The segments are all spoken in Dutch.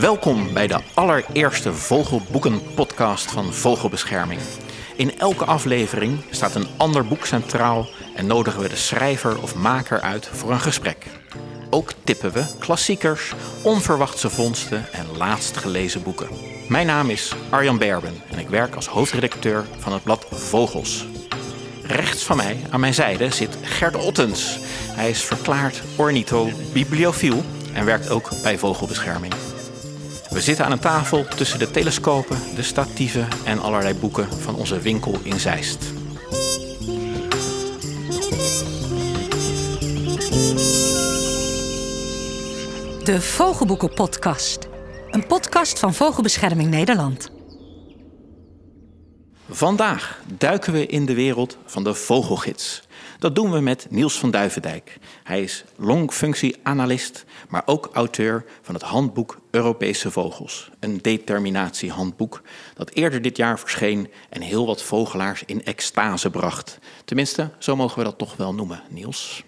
Welkom bij de allereerste Vogelboeken-podcast van Vogelbescherming. In elke aflevering staat een ander boek centraal en nodigen we de schrijver of maker uit voor een gesprek. Ook tippen we klassiekers, onverwachte vondsten en laatst gelezen boeken. Mijn naam is Arjan Berben en ik werk als hoofdredacteur van het blad Vogels. Rechts van mij, aan mijn zijde, zit Gert Ottens. Hij is verklaard ornithobibliofiel en werkt ook bij Vogelbescherming. We zitten aan een tafel tussen de telescopen, de statieven en allerlei boeken van onze winkel in Zeist. De Vogelboeken Podcast. Een podcast van Vogelbescherming Nederland. Vandaag duiken we in de wereld van de vogelgids. Dat doen we met Niels van Duivendijk. Hij is longfunctieanalist, maar ook auteur van het handboek Europese Vogels. Een determinatiehandboek dat eerder dit jaar verscheen en heel wat vogelaars in extase bracht. Tenminste, zo mogen we dat toch wel noemen, Niels.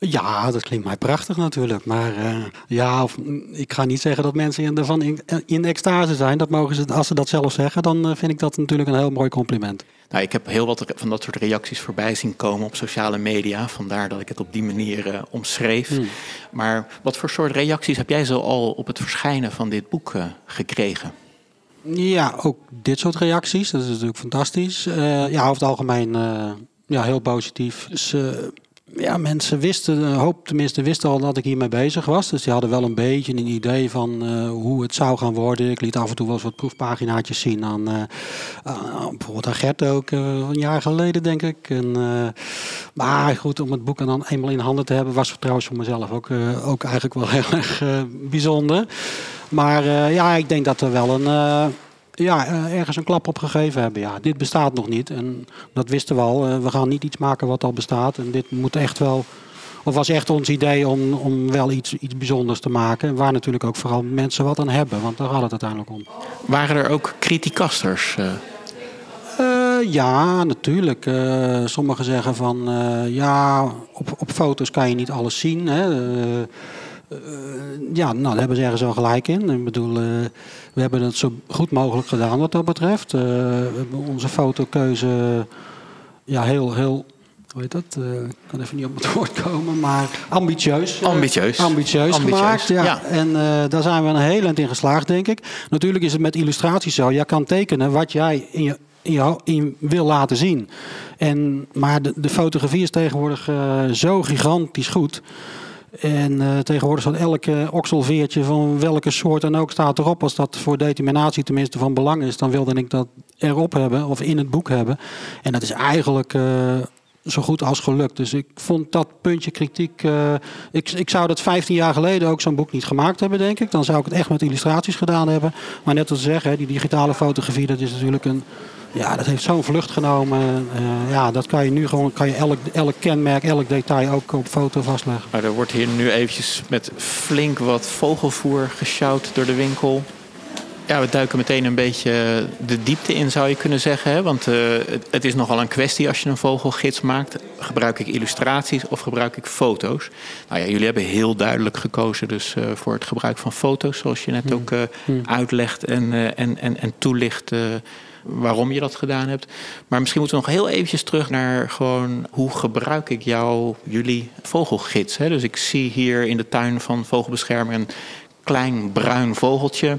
Ja, dat klinkt mij prachtig natuurlijk. Maar uh, ja, of, ik ga niet zeggen dat mensen ervan in, in extase zijn. Dat mogen ze, als ze dat zelf zeggen, dan uh, vind ik dat natuurlijk een heel mooi compliment. Nou, ik heb heel wat van dat soort reacties voorbij zien komen op sociale media. Vandaar dat ik het op die manier uh, omschreef. Hmm. Maar wat voor soort reacties heb jij zo al op het verschijnen van dit boek gekregen? Ja, ook dit soort reacties. Dat is natuurlijk fantastisch. ja, over het algemeen ja, heel positief. Dus, ja, mensen wisten, een hoop tenminste wisten al dat ik hiermee bezig was. Dus die hadden wel een beetje een idee van uh, hoe het zou gaan worden. Ik liet af en toe wel eens wat proefpaginaatjes zien aan, uh, bijvoorbeeld aan Gert ook, een jaar geleden denk ik. En, maar goed, om het boek dan eenmaal in handen te hebben was trouwens voor mezelf ook, ook eigenlijk wel heel erg bijzonder. Maar ja, ik denk dat er wel een ja, eh, ergens een klap op gegeven hebben. Ja, dit bestaat nog niet. En dat wisten we al. Eh, we gaan niet iets maken wat al bestaat. En dit moet echt wel. Of was echt ons idee om, om wel iets, iets bijzonders te maken. Waar natuurlijk ook vooral mensen wat aan hebben. Want daar gaat het uiteindelijk om. Waren er ook criticasters? Uh... Uh, ja, natuurlijk. Uh, sommigen zeggen van ja, op, op foto's kan je niet alles zien. Hè. Ja, nou, daar hebben ze ergens wel gelijk in. Ik bedoel, we hebben het zo goed mogelijk gedaan wat dat betreft. Uh, we hebben onze fotokeuze ja, heel, heel hoe heet dat? Ik kan even niet op het woord komen, maar ambitieus. Ambitieus. ambitieus. gemaakt. Ja. En daar zijn we een heel eind in geslaagd, denk ik. Natuurlijk is het met illustraties zo. Jij kan tekenen wat jij in je, in je in wil laten zien. En, maar de, de fotografie is tegenwoordig zo gigantisch goed. En uh, tegenwoordig staat elke okselveertje van welke soort dan ook staat erop. Als dat voor determinatie tenminste van belang is, dan wilde ik dat erop hebben of in het boek hebben. En dat is eigenlijk uh, zo goed als gelukt. Dus ik vond dat puntje kritiek. Uh, ik, ik zou dat 15 jaar geleden ook zo'n boek niet gemaakt hebben, denk ik. Dan zou ik het echt met illustraties gedaan hebben. Maar net als zeggen, die digitale fotografie, dat is natuurlijk een ja, dat heeft zo'n vlucht genomen. Uh, ja, dat kan je nu gewoon, kan je elk, elk kenmerk, elk detail ook op foto vastleggen. Maar er wordt hier nu eventjes met flink wat vogelvoer gesjouwd door de winkel. Ja, we duiken meteen een beetje de diepte in, zou je kunnen zeggen. Hè? Want uh, het, het, is nogal een kwestie als je een vogelgids maakt. Gebruik ik illustraties of gebruik ik foto's? Nou ja, jullie hebben heel duidelijk gekozen dus, uh, voor het gebruik van foto's, zoals je net hmm. ook uh, hmm. uitlegt en, en, en, en toelicht waarom je dat gedaan hebt. Maar misschien moeten we nog heel eventjes terug naar gewoon hoe gebruik ik jou, jullie vogelgids. Hè? Dus ik zie hier in de tuin van Vogelbescherming een klein bruin vogeltje.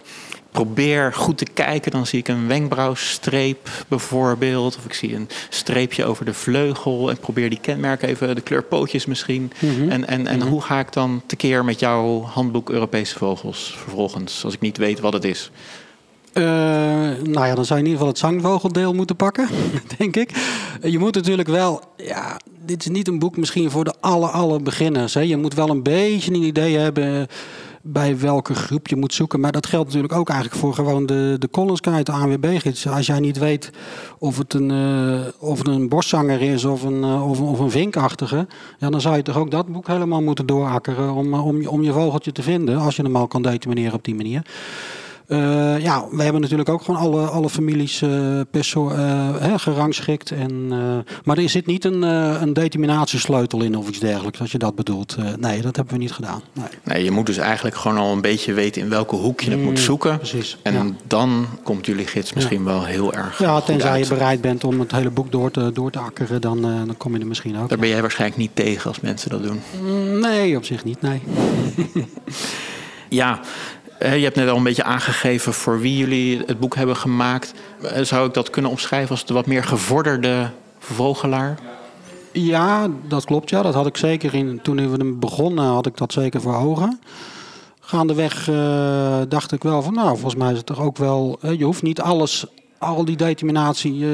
Probeer goed te kijken, dan zie ik een wenkbrauwstreep bijvoorbeeld. Of ik zie een streepje over de vleugel. En probeer die kenmerken even, de kleurpootjes misschien. Mm -hmm. En, en, en mm -hmm. hoe ga ik dan tekeer met jouw handboek Europese vogels vervolgens, als ik niet weet wat het is? Uh, nou ja, dan zou je in ieder geval het zangvogeldeel moeten pakken, denk ik. Je moet natuurlijk wel, ja, dit is niet een boek misschien voor de alle, alle beginners. Hè. Je moet wel een beetje een idee hebben bij welke groep je moet zoeken. Maar dat geldt natuurlijk ook eigenlijk voor gewoon de, de Collins Guide, de ANWB-gids. Als jij niet weet of het een, uh, of een boszanger is of een, of, of, een vinkachtige... Ja, dan zou je toch ook dat boek helemaal moeten doorakkeren om, om, om je vogeltje te vinden. Als je hem al kan determineren op die manier. Uh, ja, we hebben natuurlijk ook gewoon alle, alle families uh, perso- uh, gerangschikt. En, maar er zit niet een, een determinatiesleutel in of iets dergelijks, als je dat bedoelt. nee, dat hebben we niet gedaan. Nee. nee. je moet dus eigenlijk gewoon al een beetje weten in welke hoek je het moet mm, zoeken. Precies. En ja. dan komt jullie gids misschien wel heel erg. Ja, tenzij je bereid bent om het hele boek door te, door te akkeren, dan, dan kom je er misschien ook. Daar ben jij waarschijnlijk niet tegen als mensen dat doen. Mm, nee, op zich niet, nee. ja, je hebt net al een beetje aangegeven voor wie jullie het boek hebben gemaakt. Zou ik dat kunnen omschrijven als de wat meer gevorderde vogelaar? Ja, dat klopt. Ja. Dat had ik zeker in. Toen we begonnen, had ik dat zeker voor ogen. Gaandeweg uh, dacht ik wel van, nou, volgens mij is het toch ook wel. Uh, je hoeft niet alles, al die determinatie,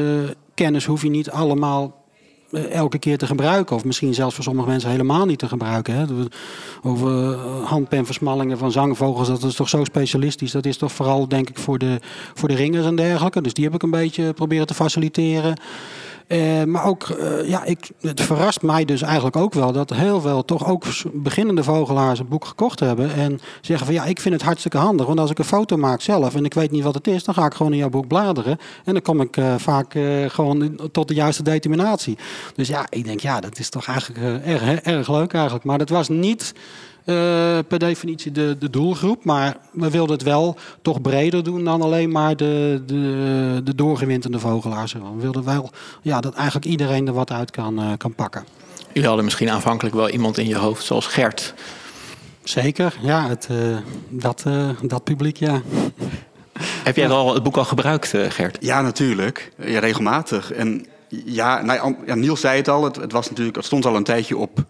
kennis, hoef je niet allemaal eh, elke keer te gebruiken. Of misschien zelfs voor sommige mensen helemaal niet te gebruiken. Hè. Over eh, handpenversmallingen van zangvogels, dat is toch zo specialistisch. Dat is toch vooral, denk ik, voor de, voor de ringers en dergelijke. Dus die heb ik een beetje proberen te faciliteren. Uh, maar ook, uh, ja, ik, het verrast mij dus eigenlijk ook wel dat heel veel toch ook beginnende vogelaars een boek gekocht hebben. En zeggen van ja, ik vind het hartstikke handig. Want als ik een foto maak zelf en ik weet niet wat het is, dan ga ik gewoon in jouw boek bladeren. En dan kom ik uh, vaak gewoon tot de juiste determinatie. Dus ja, ik denk ja, dat is toch eigenlijk erg, erg leuk eigenlijk. Maar dat was niet per definitie de, de doelgroep. Maar we wilden het wel toch breder doen dan alleen maar de, de, de doorgewinterde vogelaars. We wilden wel ja, dat eigenlijk iedereen er wat uit kan, uh, kan pakken. Jullie hadden misschien aanvankelijk wel iemand in je hoofd zoals Gert. Zeker, ja, het, uh, dat, dat publiek, ja. Heb jij al het boek al gebruikt, Gert? Ja, natuurlijk. Ja, regelmatig. En ja, nou, ja, Niels zei het al, het, het, was natuurlijk, het stond al een tijdje op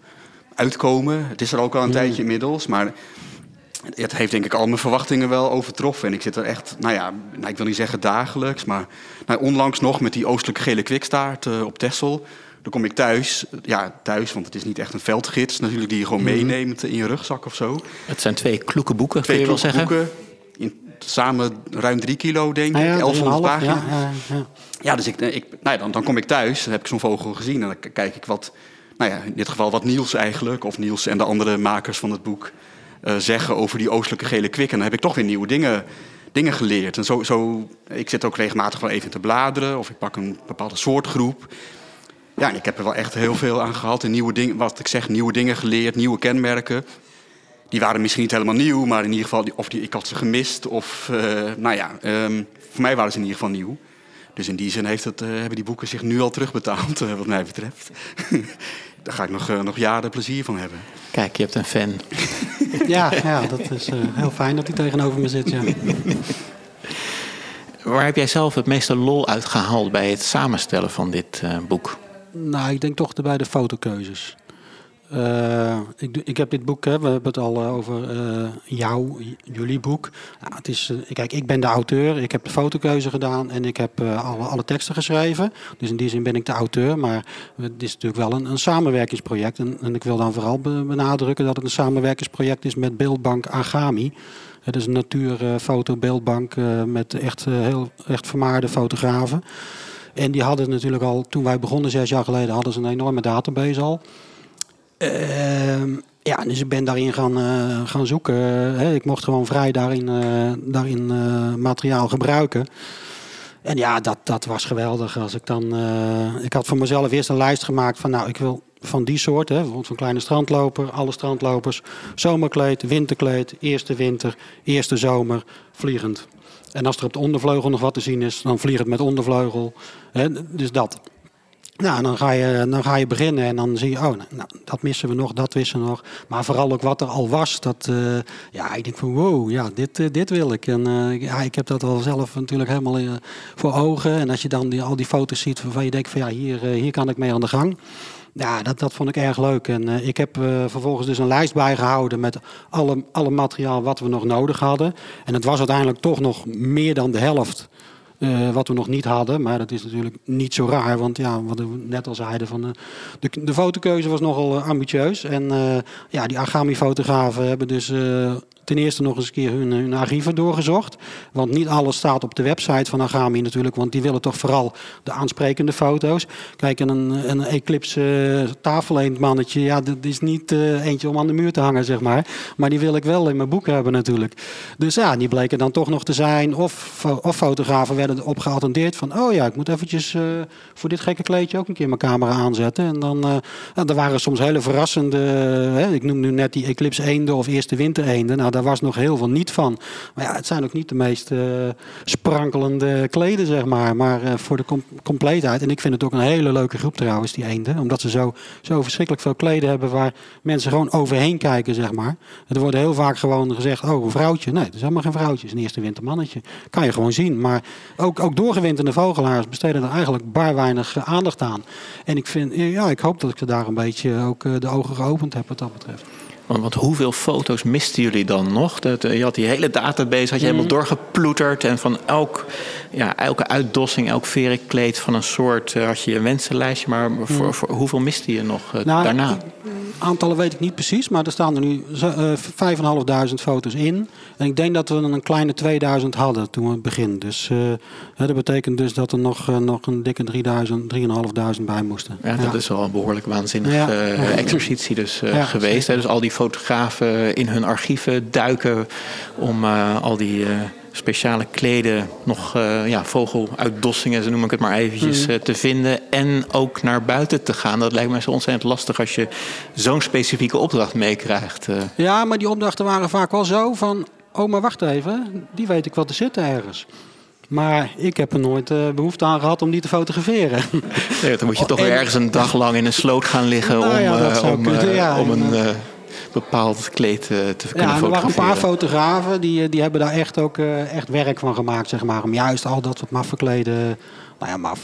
uitkomen. Het is er ook al een mm. tijdje inmiddels, maar het heeft denk ik al mijn verwachtingen wel overtroffen. En ik zit er echt, nou ja, nou, ik wil niet zeggen dagelijks, maar nou, onlangs nog met die oostelijke gele kwikstaart uh, op Texel. Dan kom ik thuis, ja thuis, want het is niet echt een veldgids natuurlijk die je gewoon mm-hmm. meeneemt in je rugzak of zo. Het zijn twee kloeke boeken, twee kun je wel zeggen. Boeken, in, samen ruim drie kilo denk ik, ah, ja, 1100 pagina's. Ja, ja, ja, dus ik, ik, nou ja, dan, dan kom ik thuis, dan heb ik zo'n vogel gezien en dan kijk ik wat nou ja, in dit geval wat Niels eigenlijk, of Niels en de andere makers van het boek, uh, zeggen over die oostelijke gele kwik. En dan heb ik toch weer nieuwe dingen, dingen geleerd. En zo, zo, ik zit ook regelmatig wel even te bladeren, of ik pak een bepaalde soortgroep. Ja, en ik heb er wel echt heel veel aan gehad. En nieuwe dingen, wat ik zeg, nieuwe dingen geleerd, nieuwe kenmerken. Die waren misschien niet helemaal nieuw, maar in ieder geval, of die, ik had ze gemist. Of, uh, nou ja, um, voor mij waren ze in ieder geval nieuw. Dus in die zin heeft het, uh, hebben die boeken zich nu al terugbetaald, uh, wat mij betreft. Daar ga ik nog, uh, nog jaren plezier van hebben. Kijk, je hebt een fan. ja, ja, dat is heel fijn dat hij tegenover me zit. Ja. Waar heb jij zelf het meeste lol uit gehaald bij het samenstellen van dit boek? Nou, ik denk toch bij de fotokeuzes. Uh, ik, ik, heb dit boek, hè, we hebben het al uh, over uh, jou, jullie boek. Het is, kijk, ik ben de auteur, ik heb de fotokeuze gedaan en ik heb alle, alle, teksten geschreven. Dus in die zin ben ik de auteur, maar het is natuurlijk wel een, een samenwerkingsproject. En, en, ik wil dan vooral benadrukken dat het een samenwerkingsproject is met Beeldbank Agami. Het is een natuurfotobeeldbank met echt, heel, echt vermaarde fotografen. En die hadden natuurlijk al, toen wij begonnen zes jaar geleden, hadden ze een enorme database al. Ehm, ja, dus ik ben daarin gaan, uh, gaan zoeken. ik mocht gewoon vrij daarin, uh, daarin uh, materiaal gebruiken. En ja, dat, dat was geweldig. Als ik, dan, ik had voor mezelf eerst een lijst gemaakt van, nou, ik wil van die soort, hè, bijvoorbeeld van kleine strandloper, alle strandlopers, zomerkleed, winterkleed, eerste winter, eerste zomer, vliegend. En als er op de ondervleugel nog wat te zien is, dan vliegend met ondervleugel. Hè, dus dat. Nou, dan ga, je, dan ga je beginnen en dan zie je, oh, nou, nou, dat missen we nog, dat wissen we nog. Maar vooral ook wat er al was, dat, uh, ja, ik denk van wow, ja, dit, uh, dit wil ik. En uh, ja, ik heb dat al zelf natuurlijk helemaal voor ogen. En als je dan die, al die foto's ziet waarvan je denkt van ja, hier, hier kan ik mee aan de gang. Ja, dat, dat vond ik erg leuk. En ik heb vervolgens dus een lijst bijgehouden met alle, alle materiaal wat we nog nodig hadden. En het was uiteindelijk toch nog meer dan de helft uh, wat we nog niet hadden. Maar dat is natuurlijk niet zo raar. Want ja, wat we net al zeiden, van, uh, de, de fotokeuze was nogal uh, ambitieus. En ja, die Agami-fotografen hebben dus ten eerste nog eens een keer hun, hun archieven doorgezocht. Want niet alles staat op de website van Agami natuurlijk. Want die willen toch vooral de aansprekende foto's. Kijk, een, een Eclipse uh, tafeleendmannetje, ja, dat is niet uh, eentje om aan de muur te hangen, zeg maar. Maar die wil ik wel in mijn boek hebben natuurlijk. Dus ja, die bleken dan toch nog te zijn. Of, of fotografen werden op geattendeerd van... oh ja, ik moet eventjes voor dit gekke kleedje ook een keer mijn camera aanzetten. En dan uh, er waren soms hele verrassende... Hè, ik noem nu net die Eclipse eenden of eerste winter eenden. Nou, daar was nog heel veel niet van. Maar ja, het zijn ook niet de meest sprankelende kleden, zeg maar. Maar voor de com compleetheid. En ik vind het ook een hele leuke groep trouwens, die eenden. Omdat ze zo, zo verschrikkelijk veel kleden hebben waar mensen gewoon overheen kijken, zeg maar. Er wordt heel vaak gewoon gezegd, oh, een vrouwtje. Nee, dat is helemaal geen vrouwtje. Het is een eerste wintermannetje. Kan je gewoon zien. Maar ook, ook doorgewinterde vogelaars besteden er eigenlijk bar weinig aandacht aan. En ik, vind, ja, ik hoop dat ik er daar een beetje ook eh, de ogen geopend heb wat dat betreft. Want, want, hoeveel foto's misten jullie dan nog? Dat, eh, je had die hele database had je helemaal mhm. doorgeploeterd. En van elk, ja, elke uitdossing, elk verenkleed van een soort uh, had je een wensenlijstje. Maar voor, voor, hoeveel miste je nog uh, nou, daarna? Aantallen weet ik niet precies, maar er staan er nu uh, 5.500 foto's in. En ik denk dat we een kleine 2000 hadden toen we beginnen. Dus dat betekent dus dat er nog, nog een dikke 3000, 3.500 bij moesten. Ja, dat is wel een behoorlijk waanzinnige ja. exercitie dus geweest. Hè? Dus al die fotografen in hun archieven duiken om uh, al die uh, speciale kleden, nog uh, ja, vogeluitdossingen, zo noem ik het maar eventjes, mm. te vinden. En ook naar buiten te gaan. Dat lijkt me zo ontzettend lastig als je zo'n specifieke opdracht meekrijgt. Ja, maar die opdrachten waren vaak wel zo van... Oh, maar wacht even, die weet ik wat te zitten ergens. Maar ik heb er nooit uh, behoefte aan gehad om die te fotograferen. Nee, dan moet je toch weer ergens een dag lang in een sloot gaan liggen nou ja, om, uh, om, ja, om een bepaald kleed uh, te kunnen ja, er waren een paar fotografen die, die hebben daar echt ook uh, echt werk van gemaakt, zeg maar. Om juist al dat soort maffe nou ja, maar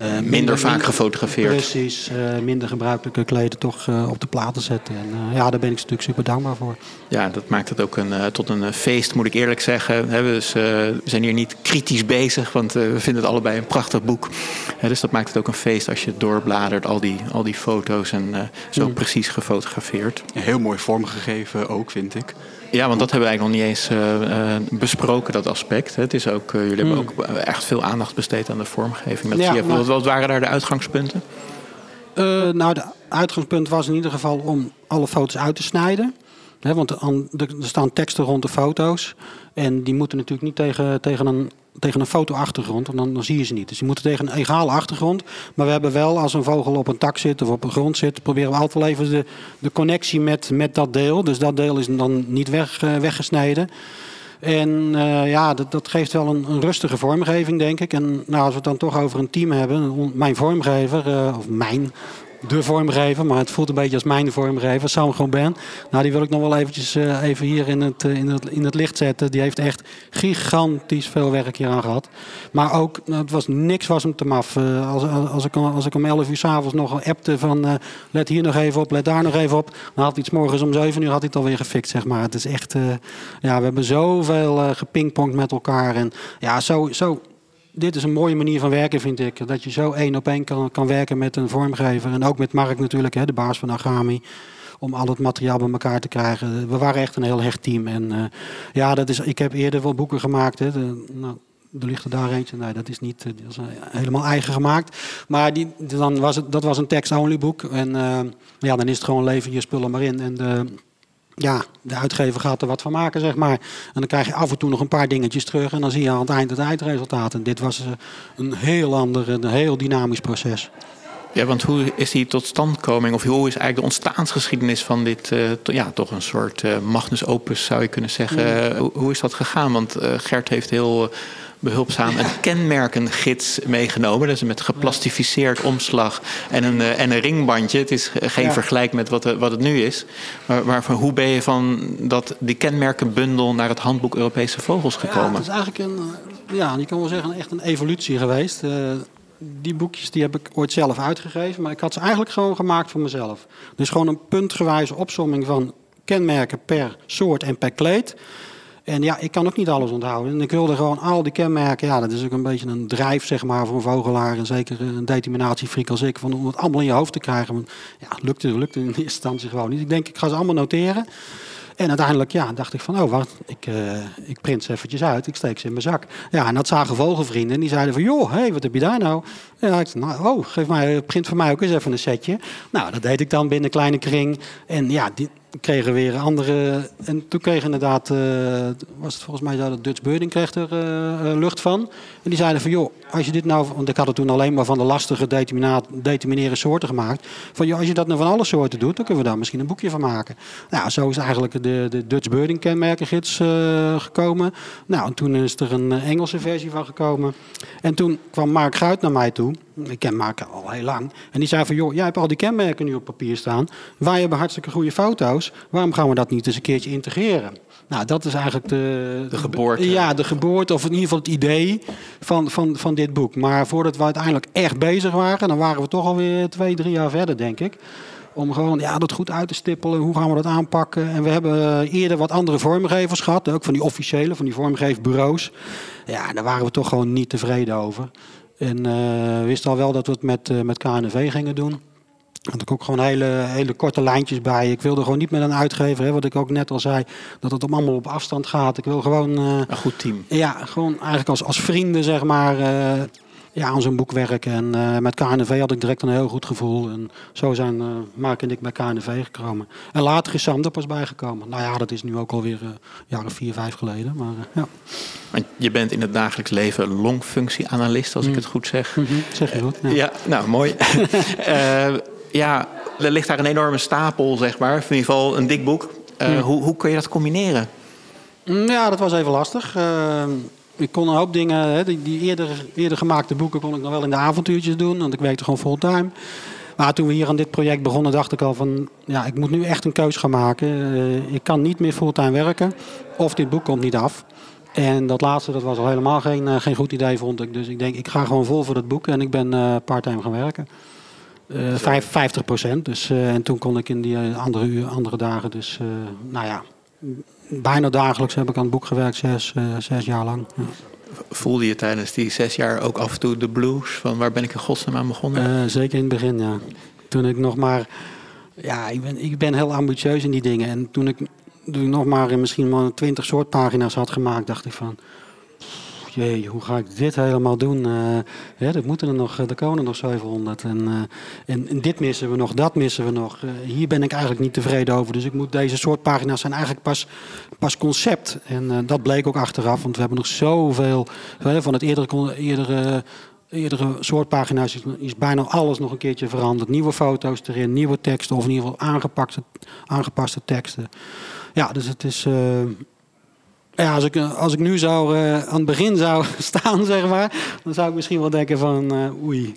uh, minder, vaak gefotografeerd. Precies, uh, minder gebruikelijke kleden toch uh, op de platen zetten. En ja, daar ben ik natuurlijk super dankbaar voor. Ja, dat maakt het ook een, tot een feest, moet ik eerlijk zeggen. dus, we zijn hier niet kritisch bezig, want we vinden het allebei een prachtig boek. dus dat maakt het ook een feest als je doorbladert, al die, al die foto's en zo mm. precies gefotografeerd. Heel mooi vormgegeven ook, vind ik. Ja, want dat hebben we eigenlijk nog niet eens uh, besproken, dat aspect. Het is ook, uh, jullie hebben hmm. ook echt veel aandacht besteed aan de vormgeving. Je. Wat, waren daar de uitgangspunten? nou, de uitgangspunt was in ieder geval om alle foto's uit te snijden. Want er staan teksten rond de foto's. En die moeten natuurlijk niet tegen, tegen een tegen een fotoachtergrond, en dan, dan zie je ze niet. Dus die moeten tegen een egale achtergrond. Maar we hebben wel, als een vogel op een tak zit of op een grond zit, proberen we altijd wel even de, de connectie met, met dat deel. Dus dat deel is dan niet weg, uh, weggesneden. En uh, ja, dat, dat, geeft wel een, een, rustige vormgeving, denk ik. En nou, als we het dan toch over een team hebben, mijn vormgever, uh, of mijn de vormgever, maar het voelt een beetje als mijn vormgever, Sam gewoon ben. Nou, die wil ik nog wel eventjes uh, even hier in het, uh, in, het, in het licht zetten. Die heeft echt gigantisch veel werk hier aan gehad. Maar ook, nou, het was niks was hem te maf. Uh, als, als, ik, als ik om 11 uur s'avonds nog appte van let hier nog even op, let daar nog even op. Dan had hij het morgens om 7 uur had hij het alweer gefixt, zeg maar. Het is echt, ja, we hebben zoveel gepingpongd met elkaar. En ja, zo, zo dit is een mooie manier van werken, vind ik. Dat je zo één op één kan, werken met een vormgever. En ook met Mark natuurlijk, hè, de baas van Agami. Om al het materiaal bij elkaar te krijgen. We waren echt een heel hecht team. En uh, ja, dat is, ik heb eerder wel boeken gemaakt. Hè. De, nou, er ligt er daar eentje. Nee, dat is niet dat is helemaal eigen gemaakt. Maar die, dan was het, dat was een text-only boek. En ja, dan is het gewoon leven je spullen maar in. En de, ja, de uitgever gaat er wat van maken, zeg maar. En dan krijg je af en toe nog een paar dingetjes terug. En dan zie je aan het eind het eindresultaat. En dit was eh, een heel ander, een heel dynamisch proces. Ja, want hoe is die totstandkoming, of hoe is eigenlijk de ontstaansgeschiedenis van dit, uh, ja, toch een soort uh, magnus opus zou je kunnen zeggen. Hoe, hoe, is dat gegaan? Want Gert heeft heel behulpzaam een kenmerkengids meegenomen. Dat is met geplastificeerd omslag en een, eh, en een ringbandje. Het is geen vergelijk met wat, wat het nu is. Maar, maar van hoe ben je van dat, die kenmerkenbundel naar het handboek Europese Vogels gekomen? Ja, het is eigenlijk een, eh, ja, je kan wel zeggen, echt een evolutie geweest. Uh, die boekjes die heb ik ooit zelf uitgegeven, maar ik had ze eigenlijk gewoon gemaakt voor mezelf. Dus gewoon een puntgewijze opsomming van kenmerken per soort en per kleed. En ja, ik kan ook niet alles onthouden. En ik wilde gewoon al die kenmerken. Ja, dat is ook een beetje een drijf, zeg maar, voor een vogelaar. En zeker een determinatiefriek als ik. Van om het allemaal in je hoofd te krijgen. Want ja, lukte, lukte in eerste instantie gewoon niet. Ik denk, ik ga ze allemaal noteren. En uiteindelijk ja, dacht ik van, oh wacht, ik, uh, ik print ze eventjes uit. Ik steek ze in mijn zak. Ja, en dat zagen vogelvrienden. En die zeiden van, joh, hey, wat heb je daar nou? Ja, ik zei, nou, oh, geef mij, print voor mij ook eens even een setje. Nou, dat deed ik dan binnen een kleine kring. En ja, die, kregen weer andere. En toen kreeg inderdaad, uh, was het volgens mij zo dat Dutch Birding kreeg er uh, lucht van. En die zeiden van joh, als je dit nou, want ik had het toen alleen maar van de lastige determineren soorten gemaakt. Van joh, als je dat nou van alle soorten doet, dan kunnen we daar misschien een boekje van maken. Nou, zo is eigenlijk de, de Dutch Birding kenmerkengids uh, gekomen. Nou, en toen is er een Engelse versie van gekomen. En toen kwam Mark Guit naar mij toe. Ik ken Mark al heel lang. En die zei van joh, jij hebt al die kenmerken nu op papier staan. Wij hebben hartstikke goede foto's. Waarom gaan we dat niet eens een keertje integreren? Nou, dat is eigenlijk de, de geboorte. Ja, de geboorte, of in ieder geval het idee van, van, van dit boek. Maar voordat we uiteindelijk echt bezig waren, dan waren we toch alweer twee, drie jaar verder, denk ik. Om gewoon ja, dat goed uit te stippelen. Hoe gaan we dat aanpakken? En we hebben eerder wat andere vormgevers gehad. Ook van die officiële, van die vormgeefbureaus. Ja, daar waren we toch gewoon niet tevreden over. En uh, wist al wel dat we het met, uh, met KNV gingen doen had ik ook gewoon hele, hele korte lijntjes bij. Ik wilde gewoon niet met een uitgever, hè, wat ik ook net al zei, dat het allemaal op afstand gaat. Ik wil gewoon. Uh, een goed team. Ja, gewoon eigenlijk als, als vrienden, zeg maar. Ja, aan zo'n boek werken. En uh, met KNV had ik direct een heel goed gevoel. En zo zijn uh, Mark en ik bij KNV gekomen. En later is Sam er pas bijgekomen. Nou ja, dat is nu ook alweer uh, jaren vier, vijf geleden. Maar, ja. Want je bent in het dagelijks leven longfunctieanalist, als mm. ik het goed zeg. Mm -hmm, zeg je goed. Ja, ja nou mooi. ja, er ligt daar een enorme stapel, zeg maar. in ieder geval een dik boek. Hoe, hoe kun je dat combineren? Mm, ja, dat was even lastig. Ik kon een hoop dingen, hè, die, die, eerder, eerder gemaakte boeken kon ik nog wel in de avontuurtjes doen. Want ik werkte gewoon fulltime. Maar toen we hier aan dit project begonnen, dacht ik al van... Ja, ik moet nu echt een keus gaan maken. Uh, ik kan niet meer fulltime werken. Of dit boek komt niet af. En dat laatste, dat was al helemaal geen, geen goed idee, vond ik. Dus ik denk, ik ga gewoon vol voor het boek. En ik ben parttime gaan werken. Uh, 50 procent. Dus, en toen kon ik in die andere, uur, andere dagen, dus nou ja, bijna dagelijks heb ik aan het boek gewerkt, zes, zes jaar lang. Ja. Voelde je tijdens die zes jaar ook af en toe de blues? Van waar ben ik in godsnaam aan begonnen? zeker in het begin, ja. Toen ik nog maar, ja, ik ben, ik ben heel ambitieus in die dingen. En toen ik, toen ik nog maar misschien maar twintig soort pagina's had gemaakt, dacht ik van jee, hoe ga ik dit helemaal doen? Dat moeten er nog, er komen nog 700. En, uh, en, en, dit missen we nog, dat missen we nog. Hier ben ik eigenlijk niet tevreden over. Dus ik moet deze soort pagina's zijn eigenlijk pas, pas concept. En dat bleek ook achteraf, want we hebben nog zoveel van het eerdere, eerdere eerdere soort pagina's is, bijna alles nog een keertje veranderd. Nieuwe foto's erin, nieuwe teksten of in ieder geval aangepaste, aangepaste teksten. Ja, dus het is, ja, als ik, als ik nu zou, uh, aan het begin zou staan, zeg maar, dan zou ik misschien wel denken van, uh, oei,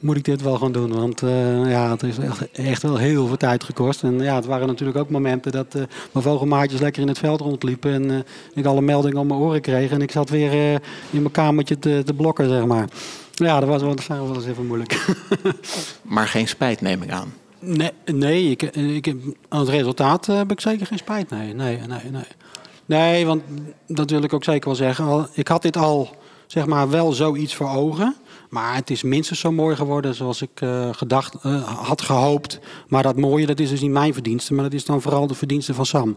moet ik dit wel gaan doen? Want uh, ja, het is echt, echt, wel heel veel tijd gekost. En ja, het waren natuurlijk ook momenten dat mijn vogelmaatjes lekker in het veld rondliepen en ik alle meldingen op mijn oren kreeg. En ik zat weer in mijn kamertje te, te blokken, zeg maar. Ja, dat was wel, dat wel eens even moeilijk. maar geen spijt, neem ik aan. Nee, nee ik, ik, aan het resultaat heb ik zeker geen spijt. Nee, nee, nee, nee. Nee, want dat wil ik ook zeker wel zeggen. Ik had dit al, zeg maar, wel zoiets voor ogen. Maar het is minstens zo mooi geworden zoals ik uh, gedacht, uh, had gehoopt. Maar dat mooie, dat is dus niet mijn verdienste, maar dat is dan vooral de verdienste van Sam.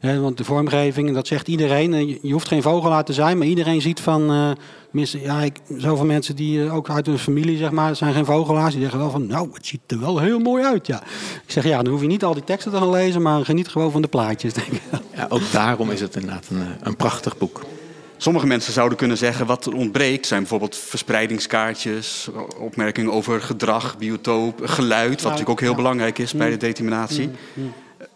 want de vormgeving, dat zegt iedereen. Eh, je hoeft geen vogelaar te zijn, maar iedereen ziet van... ja, ik, zoveel mensen die ook uit hun familie, zeg maar, zijn geen vogelaars. Die zeggen wel van, nou, het ziet er wel heel mooi uit, ja. Ik zeg, ja, dan hoef je niet al die teksten te gaan lezen, maar geniet gewoon van de plaatjes, denk ik. Ja, ook daarom is het inderdaad een prachtig boek. Sommige mensen zouden kunnen zeggen wat er ontbreekt zijn bijvoorbeeld verspreidingskaartjes, opmerkingen over gedrag, biotoop, geluid, wat natuurlijk ook heel belangrijk is bij de determinatie.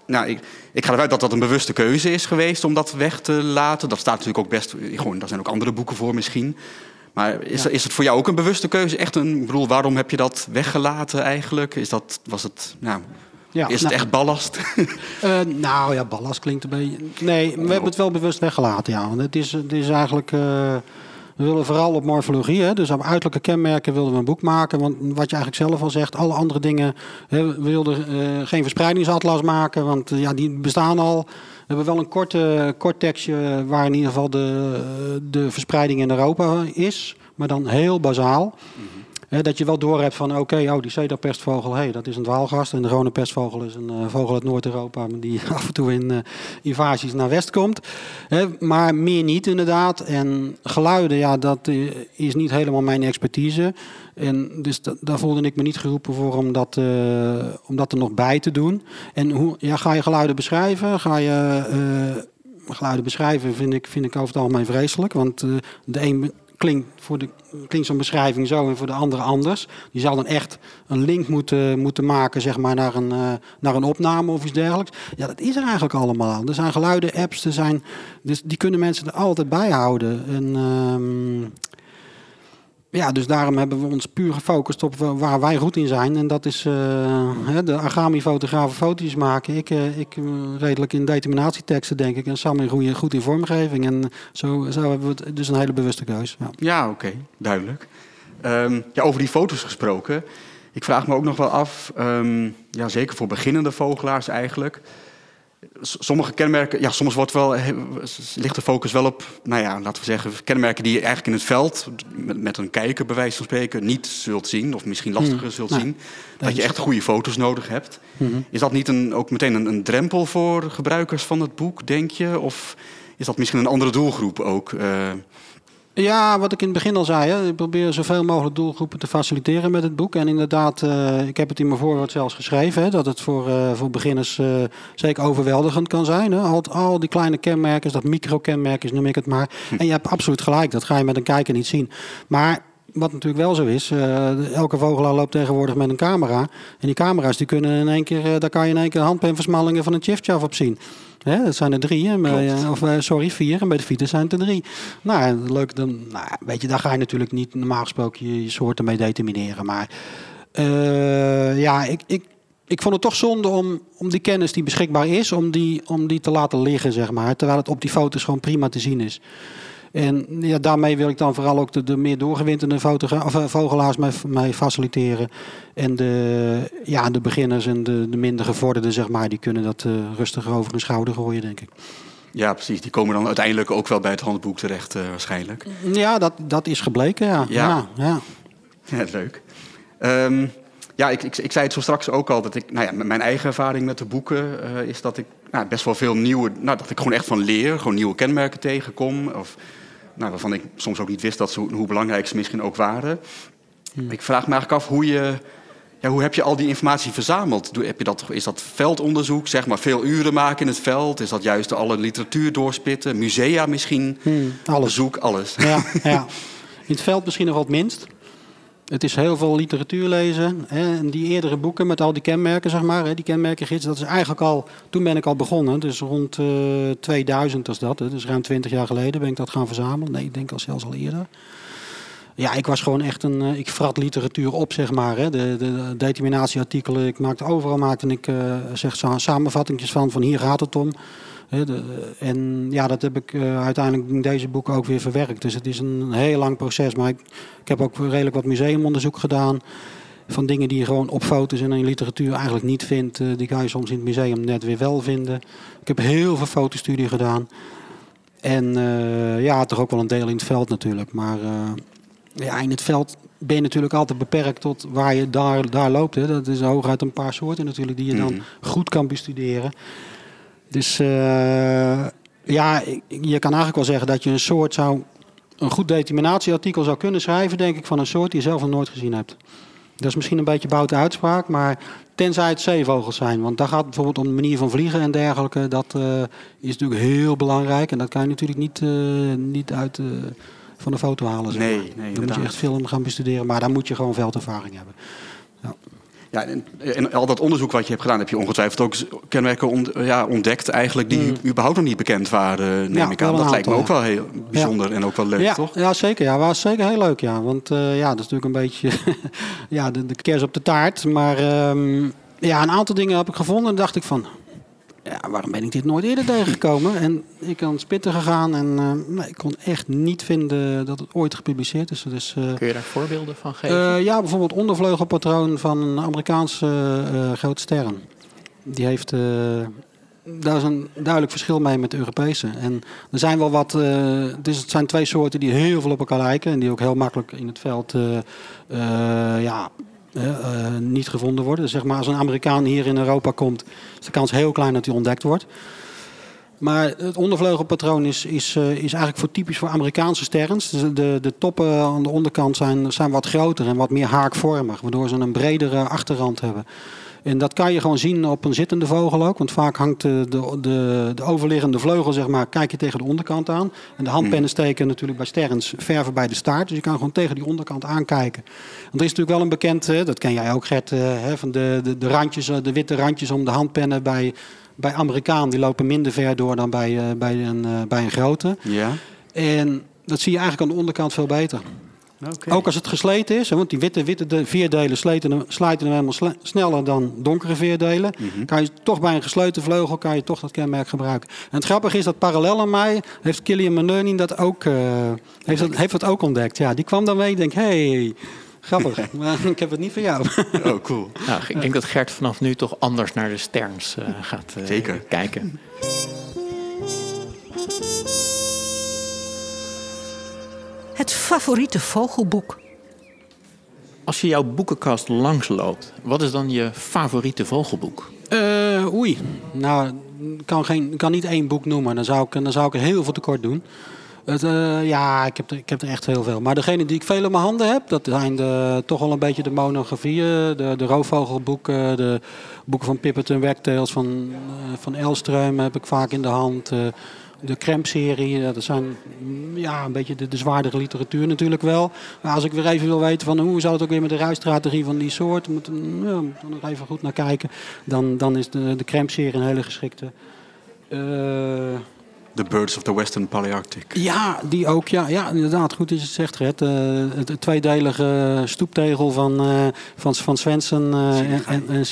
Nou, ik, ik ga eruit dat dat een bewuste keuze is geweest om dat weg te laten. Dat staat natuurlijk ook best, gewoon, daar zijn ook andere boeken voor misschien. Maar is, is het voor jou ook een bewuste keuze? Echt een, ik bedoel, waarom heb je dat weggelaten eigenlijk? Is dat, was het, nou, ja, is het nou, echt ballast? Uh, nou ja, ballast klinkt een beetje. Nee, we hebben het wel bewust weggelaten. Ja. Want het is, het is eigenlijk. Uh, we willen vooral op morfologie, hè, dus op uiterlijke kenmerken wilden we een boek maken. Want wat je eigenlijk zelf al zegt, alle andere dingen. Hè, we wilden uh, geen verspreidingsatlas maken, want ja, die bestaan al. We hebben wel een korte, kort tekstje waar in ieder geval de, de verspreiding in Europa is, maar dan heel bazaal. Mm dat je wel doorhebt van oké, oh die cedarpestvogel, hey, dat is een dwaalgast. En de gewone pestvogel is een uh, vogel uit Noord-Europa die af en toe in uh, invasies naar west komt. maar meer niet inderdaad. En geluiden, ja, dat is niet helemaal mijn expertise. En dus daar voelde ik me niet geroepen voor om dat, om dat er nog bij te doen. En hoe ja, ga je geluiden beschrijven? Ga je geluiden beschrijven vind ik, vind ik over het algemeen vreselijk. Want de een klinkt, voor de, klinkt zo'n beschrijving zo en voor de andere anders. Die zal dan echt een link moeten, moeten maken zeg maar, naar, een, uh, naar een opname of iets dergelijks. Ja, dat is er eigenlijk allemaal Er zijn geluiden, apps, er zijn, dus die kunnen mensen er altijd bij houden. En, uh, ja, dus daarom hebben we ons puur gefocust op waar wij goed in zijn. En dat is uh, de Agami-fotografen foto's maken. Ik, uh, ik uh, redelijk in determinatieteksten, denk ik. En Sam in goed in vormgeving. En zo, zo hebben we het dus een hele bewuste keus. Ja, ja oké. Duidelijk. Um, ja, over die foto's gesproken. Ik vraag me ook nog wel af, um, ja, zeker voor beginnende vogelaars eigenlijk sommige kenmerken, ja, soms wordt wel, ligt de focus wel op, nou ja, laten we zeggen, kenmerken die je eigenlijk in het veld, met, met een kijker bij wijze van spreken, niet zult zien, of misschien lastiger hmm. zult zien. Dat je echt goede foto's nodig hebt. Hmm. Is dat niet een, ook meteen een, een, drempel voor gebruikers van het boek, denk je? Of is dat misschien een andere doelgroep ook? Uh, ja, wat ik in het begin al zei. Hè. Ik probeer zoveel mogelijk doelgroepen te faciliteren met het boek. En inderdaad, uh, ik heb het in mijn voorwoord zelfs geschreven. Hè, dat het voor, uh, voor beginners uh, zeker overweldigend kan zijn. Hè. Al, al die kleine kenmerken, dat micro-kenmerkjes noem ik het maar. Hm. En je hebt absoluut gelijk, dat ga je met een kijker niet zien. Maar wat natuurlijk wel zo is, elke vogelaar loopt tegenwoordig met een camera. En die camera's die kunnen in één keer, daar kan je in één keer handpenversmallingen van een chiffchaff op zien. Hè, dat zijn er drie, hè, bij, of eh, sorry, vier. En bij de fiets zijn het er drie. Nou, leuk, dan, nou, weet je, daar ga je natuurlijk niet normaal gesproken je, je soorten mee determineren. Maar uh, ja, ik, ik, ik vond het toch zonde om, om die kennis die beschikbaar is, om die, om die te laten liggen, zeg maar. Terwijl het op die foto's gewoon prima te zien is. En ja, daarmee wil ik dan vooral ook de, de meer doorgewinterde uh, vogelaars mee, mee, faciliteren. En de, ja, de beginners en de, de minder gevorderden, zeg maar, die kunnen dat uh, rustiger over hun schouder gooien, denk ik. Ja, precies. Die komen dan uiteindelijk ook wel bij het handboek terecht, uh, waarschijnlijk. Ja, dat, dat is gebleken, ja. Ja, ja. ja. leuk. Um, ja, ik, ik, ik, zei het zo straks ook al. Dat ik, nou ja, mijn eigen ervaring met de boeken uh, is dat ik nou, best wel veel nieuwe... Nou, dat ik gewoon echt van leer. Gewoon nieuwe kenmerken tegenkom. Of nou, waarvan ik soms ook niet wist dat ze, hoe belangrijk ze misschien ook waren. Hmm. Ik vraag me eigenlijk af hoe je. Ja, hoe heb je al die informatie verzameld? Heb je dat, is dat veldonderzoek, zeg maar veel uren maken in het veld? Is dat juist alle literatuur doorspitten? Musea misschien? Hmm, alles. Zoek, alles. Ja, ja. In het veld misschien nog wat minst. Het is heel veel literatuur lezen. Hè, en die eerdere boeken met al die kenmerken, zeg maar, hè, die kenmerkengids, dat is eigenlijk al, toen ben ik al begonnen. Dus rond uh, eh, 2000 was dat. Hè, dus ruim 20 jaar geleden ben ik dat gaan verzamelen. Nee, ik denk al zelfs al eerder. Ja, ik was gewoon echt een. Uh, ik vrat literatuur op, zeg maar. Hè. De, de, determinatieartikelen. Ik maakte overal maakte ik uh, zeg, samenvattingjes van. Van hier gaat het om en ja, dat heb ik uh, uiteindelijk in deze boeken ook weer verwerkt. Dus het is een heel lang proces. Maar ik, ik, heb ook redelijk wat museumonderzoek gedaan. Van dingen die je gewoon op foto's en in literatuur eigenlijk niet vindt. Uh, die ga je soms in het museum net weer wel vinden. Ik heb heel veel fotostudie gedaan. En uh, ja, toch ook wel een deel in het veld natuurlijk. Maar ja, in het veld ben je natuurlijk altijd beperkt tot waar je daar, daar loopt. Hè. Dat is hooguit een paar soorten natuurlijk die je dan mhm. goed kan bestuderen. Dus uh, ja, je kan eigenlijk wel zeggen dat je een soort zou. een goed determinatieartikel zou kunnen schrijven, denk ik, van een soort die je zelf nog nooit gezien hebt. Dat is misschien een beetje boute uitspraak, maar tenzij het zeevogels zijn. Want daar gaat bijvoorbeeld om de manier van vliegen en dergelijke. Dat uh, is natuurlijk heel belangrijk. En dat kan je natuurlijk niet, uh, niet uit van de foto halen. Zeg Nee, nee, Dan moet je echt film gaan bestuderen. Maar daar moet je gewoon veldervaring hebben. Ja. En, en, al dat onderzoek wat je hebt gedaan, heb je ongetwijfeld ook kenmerken ja, ontdekt eigenlijk die mm. überhaupt nog niet bekend waren, neem ik aan. Dat lijkt me ook wel heel bijzonder en ook wel leuk, ja, toch? Ja, zeker. Ja, was zeker heel leuk, ja. Want uh, ja, dat is natuurlijk een beetje ja, de, de kers op de taart. Maar um, ja, een aantal dingen heb ik gevonden en dacht ik van, ja, waarom ben ik dit nooit eerder tegengekomen? En ik kan spitten gegaan en uh, nee, ik kon echt niet vinden dat het ooit gepubliceerd is. Dus, uh, Kun je daar voorbeelden van geven? Uh, ja, bijvoorbeeld ondervleugelpatroon van een Amerikaanse grote sterren. Die heeft daar is een duidelijk verschil mee met de Europese. En er zijn wel wat. Dus het zijn twee soorten die heel veel op elkaar lijken. En die ook heel makkelijk in het veld uh, ja, niet gevonden worden. Zeg maar, als een Amerikaan hier in Europa komt, is de kans heel klein dat hij ontdekt wordt. Maar het ondervleugelpatroon is, is, is eigenlijk voor typisch voor Amerikaanse sterns. Dus de, de toppen aan de onderkant zijn, zijn wat groter en wat meer haakvormig, waardoor ze een bredere achterrand hebben. En dat kan je gewoon zien op een zittende vogel ook. Want vaak hangt de, de, de, overliggende vleugel, zeg maar, kijk je tegen de onderkant aan. En de handpennen hmm. steken natuurlijk bij sterns verven bij de staart. Dus je kan gewoon tegen die onderkant aankijken. Want er is natuurlijk wel een bekend, dat ken jij ook Gert, eh, van de, de, de randjes, eh, de witte randjes om de handpennen bij, bij Amerikaan. Die lopen minder ver door dan bij, eh, bij, een, bij een grote. Ja. En dat zie je eigenlijk aan de onderkant veel beter. Ook als het gesleten is, want die witte, witte veerdelen sleten, slijten hem helemaal sneller dan donkere veerdelen. Mhm. Kan je toch bij een gesloten vleugel kan je toch dat kenmerk gebruiken. En het grappige is dat parallel aan mij heeft Killian Maneunin dat ook, uh, heeft, dat, heeft dat ook ontdekt. Ja, die kwam dan mee en denk, hey, grappig, maar ik heb het niet van jou. Oh, cool. Nou, ik denk dat Gert vanaf nu toch anders naar de sterns uh, gaat uh, Zeker. kijken. Het favoriete vogelboek. Als je jouw boekenkast langsloopt, wat is dan je favoriete vogelboek? Uh, oei, nou, ik kan, geen, kan niet één boek noemen. Dan zou ik, dan zou ik er heel veel tekort doen. Het, uh, ja, ik heb, er, ik heb er echt heel veel. Maar degene die ik veel in mijn handen heb, dat zijn de, toch wel een beetje de monografieën. De, de roofvogelboeken, de boeken van Pipperton Wagtails, van, uh, van Elström heb ik vaak in de hand de Kremp-serie, dat zijn mm, ja, een beetje de, de zwaardere literatuur natuurlijk wel. Maar als ik weer even wil weten van hoe zou het ook weer met de ruisstrategie van die soort, moet mm, ja, moet er nog even goed naar kijken, dan, dan is de, de Kremp-serie een hele geschikte. Uh, The Birds of the Western Palearctic. Ja, die ook. Ja, ja inderdaad. Goed is het zegt, Red. Uh, het, tweedelige stoeptegel van, uh, van, van Svensson uh, en, en, en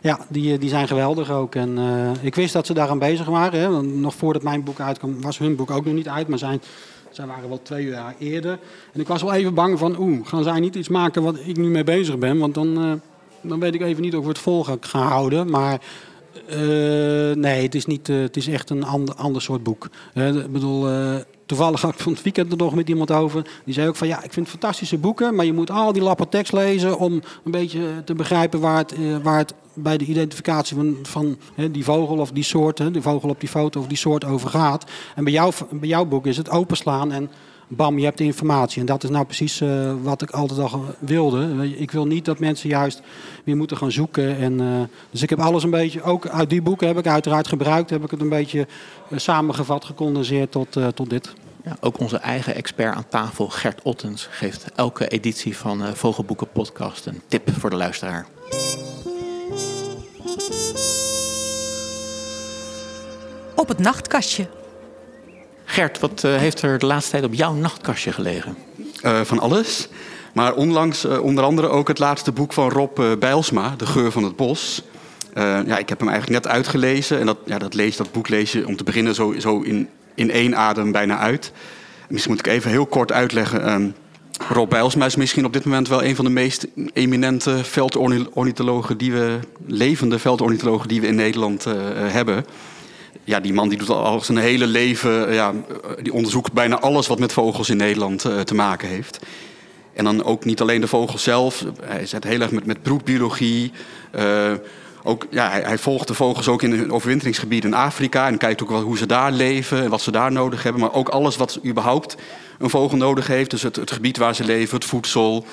ja, die, die zijn geweldig ook. En uh, ik wist dat ze daaraan bezig waren. Hè. Nog voordat mijn boek uitkwam, was hun boek ook nog niet uit. Maar zijn, zij waren wel twee jaar eerder. En ik was wel even bang van, oeh, gaan zij niet iets maken wat ik nu mee bezig ben? Want dan, uh, dan weet ik even niet of we het vol gaan houden. Maar uh, nee, het is, niet, het is echt een ander, ander soort boek. ik bedoel toevallig had ik van het weekend er nog met iemand over. Die zei ook van ja, ik vind fantastische boeken, maar je moet al die lappen tekst lezen om een beetje te begrijpen waar het, eh, waar het bij de identificatie van, van die vogel of die soort, hè, die vogel op die foto of die soort over gaat. En bij, jou, bij jouw boek is het openslaan en bam, je hebt de informatie. En dat is nou precies uh, wat ik altijd al wilde. Ik wil niet dat mensen juist weer moeten gaan zoeken. En, uh, dus ik heb alles een beetje, ook uit die boeken heb ik uiteraard gebruikt, heb ik het een beetje uh, samengevat, gecondenseerd tot, tot dit. Ja, ook onze eigen expert aan tafel, Gert Ottens, geeft elke editie van Vogelboeken Podcast een tip voor de luisteraar. Op het nachtkastje. Gert, wat uh, heeft er de laatste tijd op jouw nachtkastje gelegen? Uh, van alles. Maar onlangs uh, onder andere ook het laatste boek van Rob Bijlsma, De Geur van het Bos. ja, ik heb hem eigenlijk net uitgelezen. En dat, ja, dat, lees, dat boek lees je om te beginnen zo, zo in, in één adem bijna uit. Misschien moet ik even heel kort uitleggen. Ehm, Rob Bijlsma is misschien op dit moment wel een van de meest eminente veldornithologen die we, levende veldornithologen die we in Nederland hebben ja, die man die doet al zijn hele leven, eh, ja, eh, die onderzoekt bijna alles wat met vogels in Nederland uh, te maken heeft. En dan ook niet alleen de vogels zelf, hij zet heel erg met, met broedbiologie. Ook, ja, hij, hij, volgt de vogels ook in hun overwinteringsgebied in Afrika en kijkt ook wel hoe ze daar leven en wat ze daar nodig hebben. Maar ook alles wat überhaupt een vogel nodig heeft, dus het, het gebied waar ze leven, het voedsel,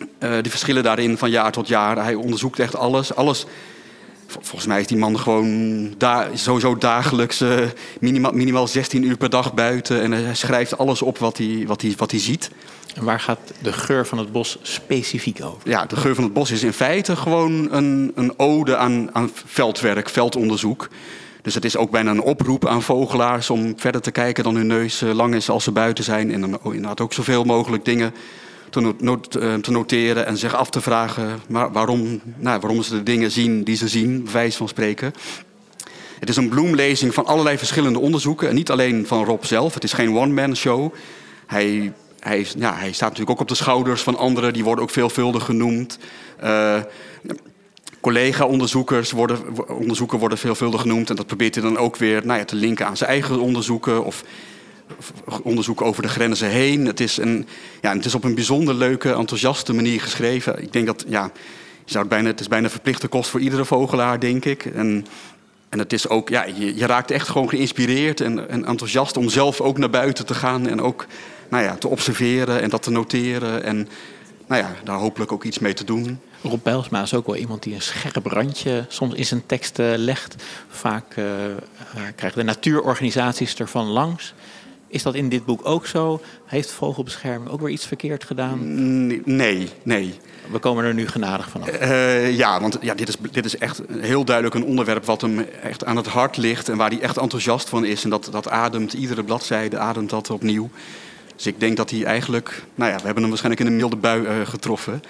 uh, de verschillen daarin van jaar tot jaar. Hij onderzoekt echt alles. Alles Volgens mij is die man gewoon da sowieso dagelijks uh, minimaal, minimaal 16 uur per dag buiten. En hij schrijft alles op wat hij, wat hij, wat hij ziet. En waar gaat de geur van het bos specifiek over? Ja, de geur van het bos is in feite gewoon een, een ode aan, aan veldwerk, veldonderzoek. Dus het is ook bijna een oproep aan vogelaars om verder te kijken dan hun neus eh, lang is als ze buiten zijn. En dan inderdaad ook zoveel mogelijk dingen te, eh, te, noteren en zich af te vragen waarom, nou, waarom ze de dingen zien die ze zien, wijs van spreken. Het is een bloemlezing van allerlei verschillende onderzoeken. En niet alleen van Rob zelf. Het is geen one-man show. Hij, hij, hij staat natuurlijk ook op de schouders van anderen. Die worden ook veelvuldig genoemd. Uh, collega-onderzoekers worden, onderzoeken worden veelvuldig genoemd. En dat probeert hij dan ook weer nou ja, te linken aan zijn eigen onderzoeken. Of onderzoeken over de grenzen heen. Het is, een, ja, het is op een bijzonder leuke, enthousiaste manier geschreven. Ik denk dat, ja, zou het, bijna, het is bijna verplichte kost voor iedere vogelaar, denk ik. En, en het is ook, ja, je, je raakt echt gewoon geïnspireerd en, en enthousiast om zelf ook naar buiten te gaan. En ook nou ja, te observeren en dat te noteren. En nou ja, daar hopelijk ook iets mee te doen. Rob Bijlsma is ook wel iemand die een scherp randje soms in zijn teksten legt. Vaak uh, krijgen de natuurorganisaties ervan langs. Is dat in dit boek ook zo? Heeft vogelbescherming ook weer iets verkeerd gedaan? Nee, nee. We komen er nu genadig vanaf. Uh, ja, want ja, dit, is, dit is echt heel duidelijk een onderwerp wat hem echt aan het hart ligt en waar hij echt enthousiast van is. En dat, dat ademt, iedere bladzijde ademt dat opnieuw. Dus ik denk dat hij eigenlijk, nou ja, we hebben hem waarschijnlijk in een milde bui uh, getroffen.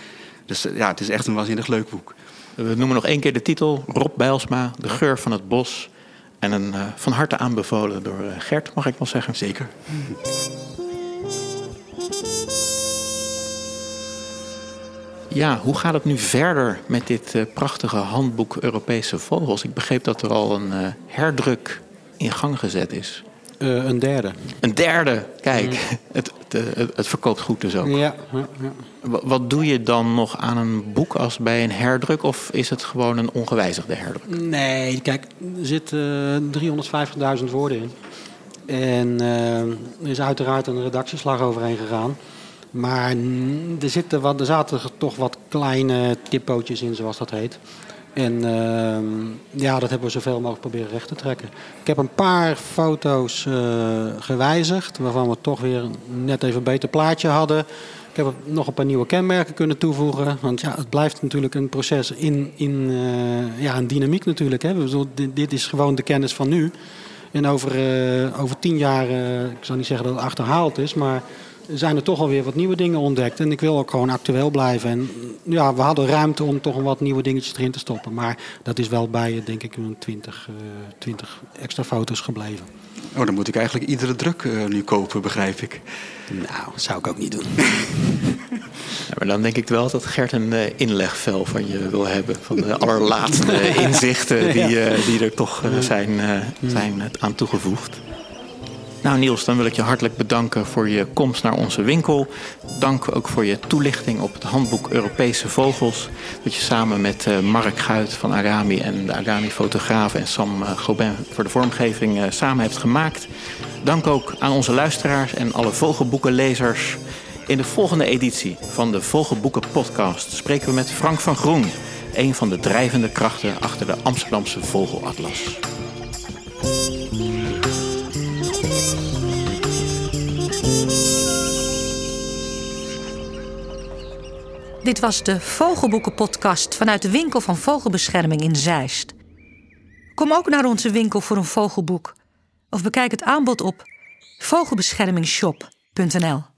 Dus uh, ja, het is echt een waanzinnig leuk boek. We noemen nog één keer de titel: Rob Bijlsma, De geur van het bos. En een, uh, van harte aanbevolen door Gert, mag ik wel zeggen. Zeker. Ja, hoe gaat het nu verder met dit prachtige handboek Europese vogels? Ik begreep dat er al een herdruk in gang gezet is. Uh, een derde. Een derde, kijk. Mm. Het, het, het, verkoopt goed dus ook. Ja, ja, ja. Wat doe je dan nog aan een boek als bij een herdruk? Of is het gewoon een ongewijzigde herdruk? Nee, kijk, er zitten uh, 350.000 woorden in. En uh, er is uiteraard een redactieslag overheen gegaan. Maar er, zitten wat, er zaten toch wat kleine tippootjes in, zoals dat heet. En uh, ja, dat hebben we zoveel mogelijk proberen recht te trekken. Ik heb een paar foto's uh, gewijzigd, waarvan we toch weer net even een beter plaatje hadden. Ik heb nog een paar nieuwe kenmerken kunnen toevoegen. Want ja, het blijft natuurlijk een proces in, in uh, ja, een dynamiek natuurlijk. Hè. Dit, dit, is gewoon de kennis van nu. En over, uh, over tien jaar, ik zal niet zeggen dat het achterhaald is, maar zijn er toch alweer wat nieuwe dingen ontdekt. En ik wil ook gewoon actueel blijven. En ja, we hadden ruimte om toch een wat nieuwe dingetjes erin te stoppen. Maar dat is wel bij, denk ik, een 20, uh, 20 extra foto's gebleven. Oh, dan moet ik eigenlijk iedere druk uh, nu kopen, begrijp ik. Nou, dat zou ik ook niet doen. ja, maar dan denk ik wel dat Gert een uh, inlegvel van je wil hebben. Van de allerlaatste inzichten die, uh, die er toch zijn, zijn aan toegevoegd. Nou Niels, dan wil ik je hartelijk bedanken voor je komst naar onze winkel. Dank ook voor je toelichting op het handboek Europese Vogels. Dat je samen met uh, Mark Guit van Arami en de Arami-fotografen en Sam uh, Gobin voor de vormgeving uh, samen hebt gemaakt. Dank ook aan onze luisteraars en alle vogelboekenlezers. In de volgende editie van de Vogelboeken podcast spreken we met Frank van Groen, een van de drijvende krachten achter de Amsterdamse Vogelatlas. Dit was de Vogelboekenpodcast vanuit de winkel van Vogelbescherming in Zeist. Kom ook naar onze winkel voor een vogelboek of bekijk het aanbod op vogelbeschermingshop.nl.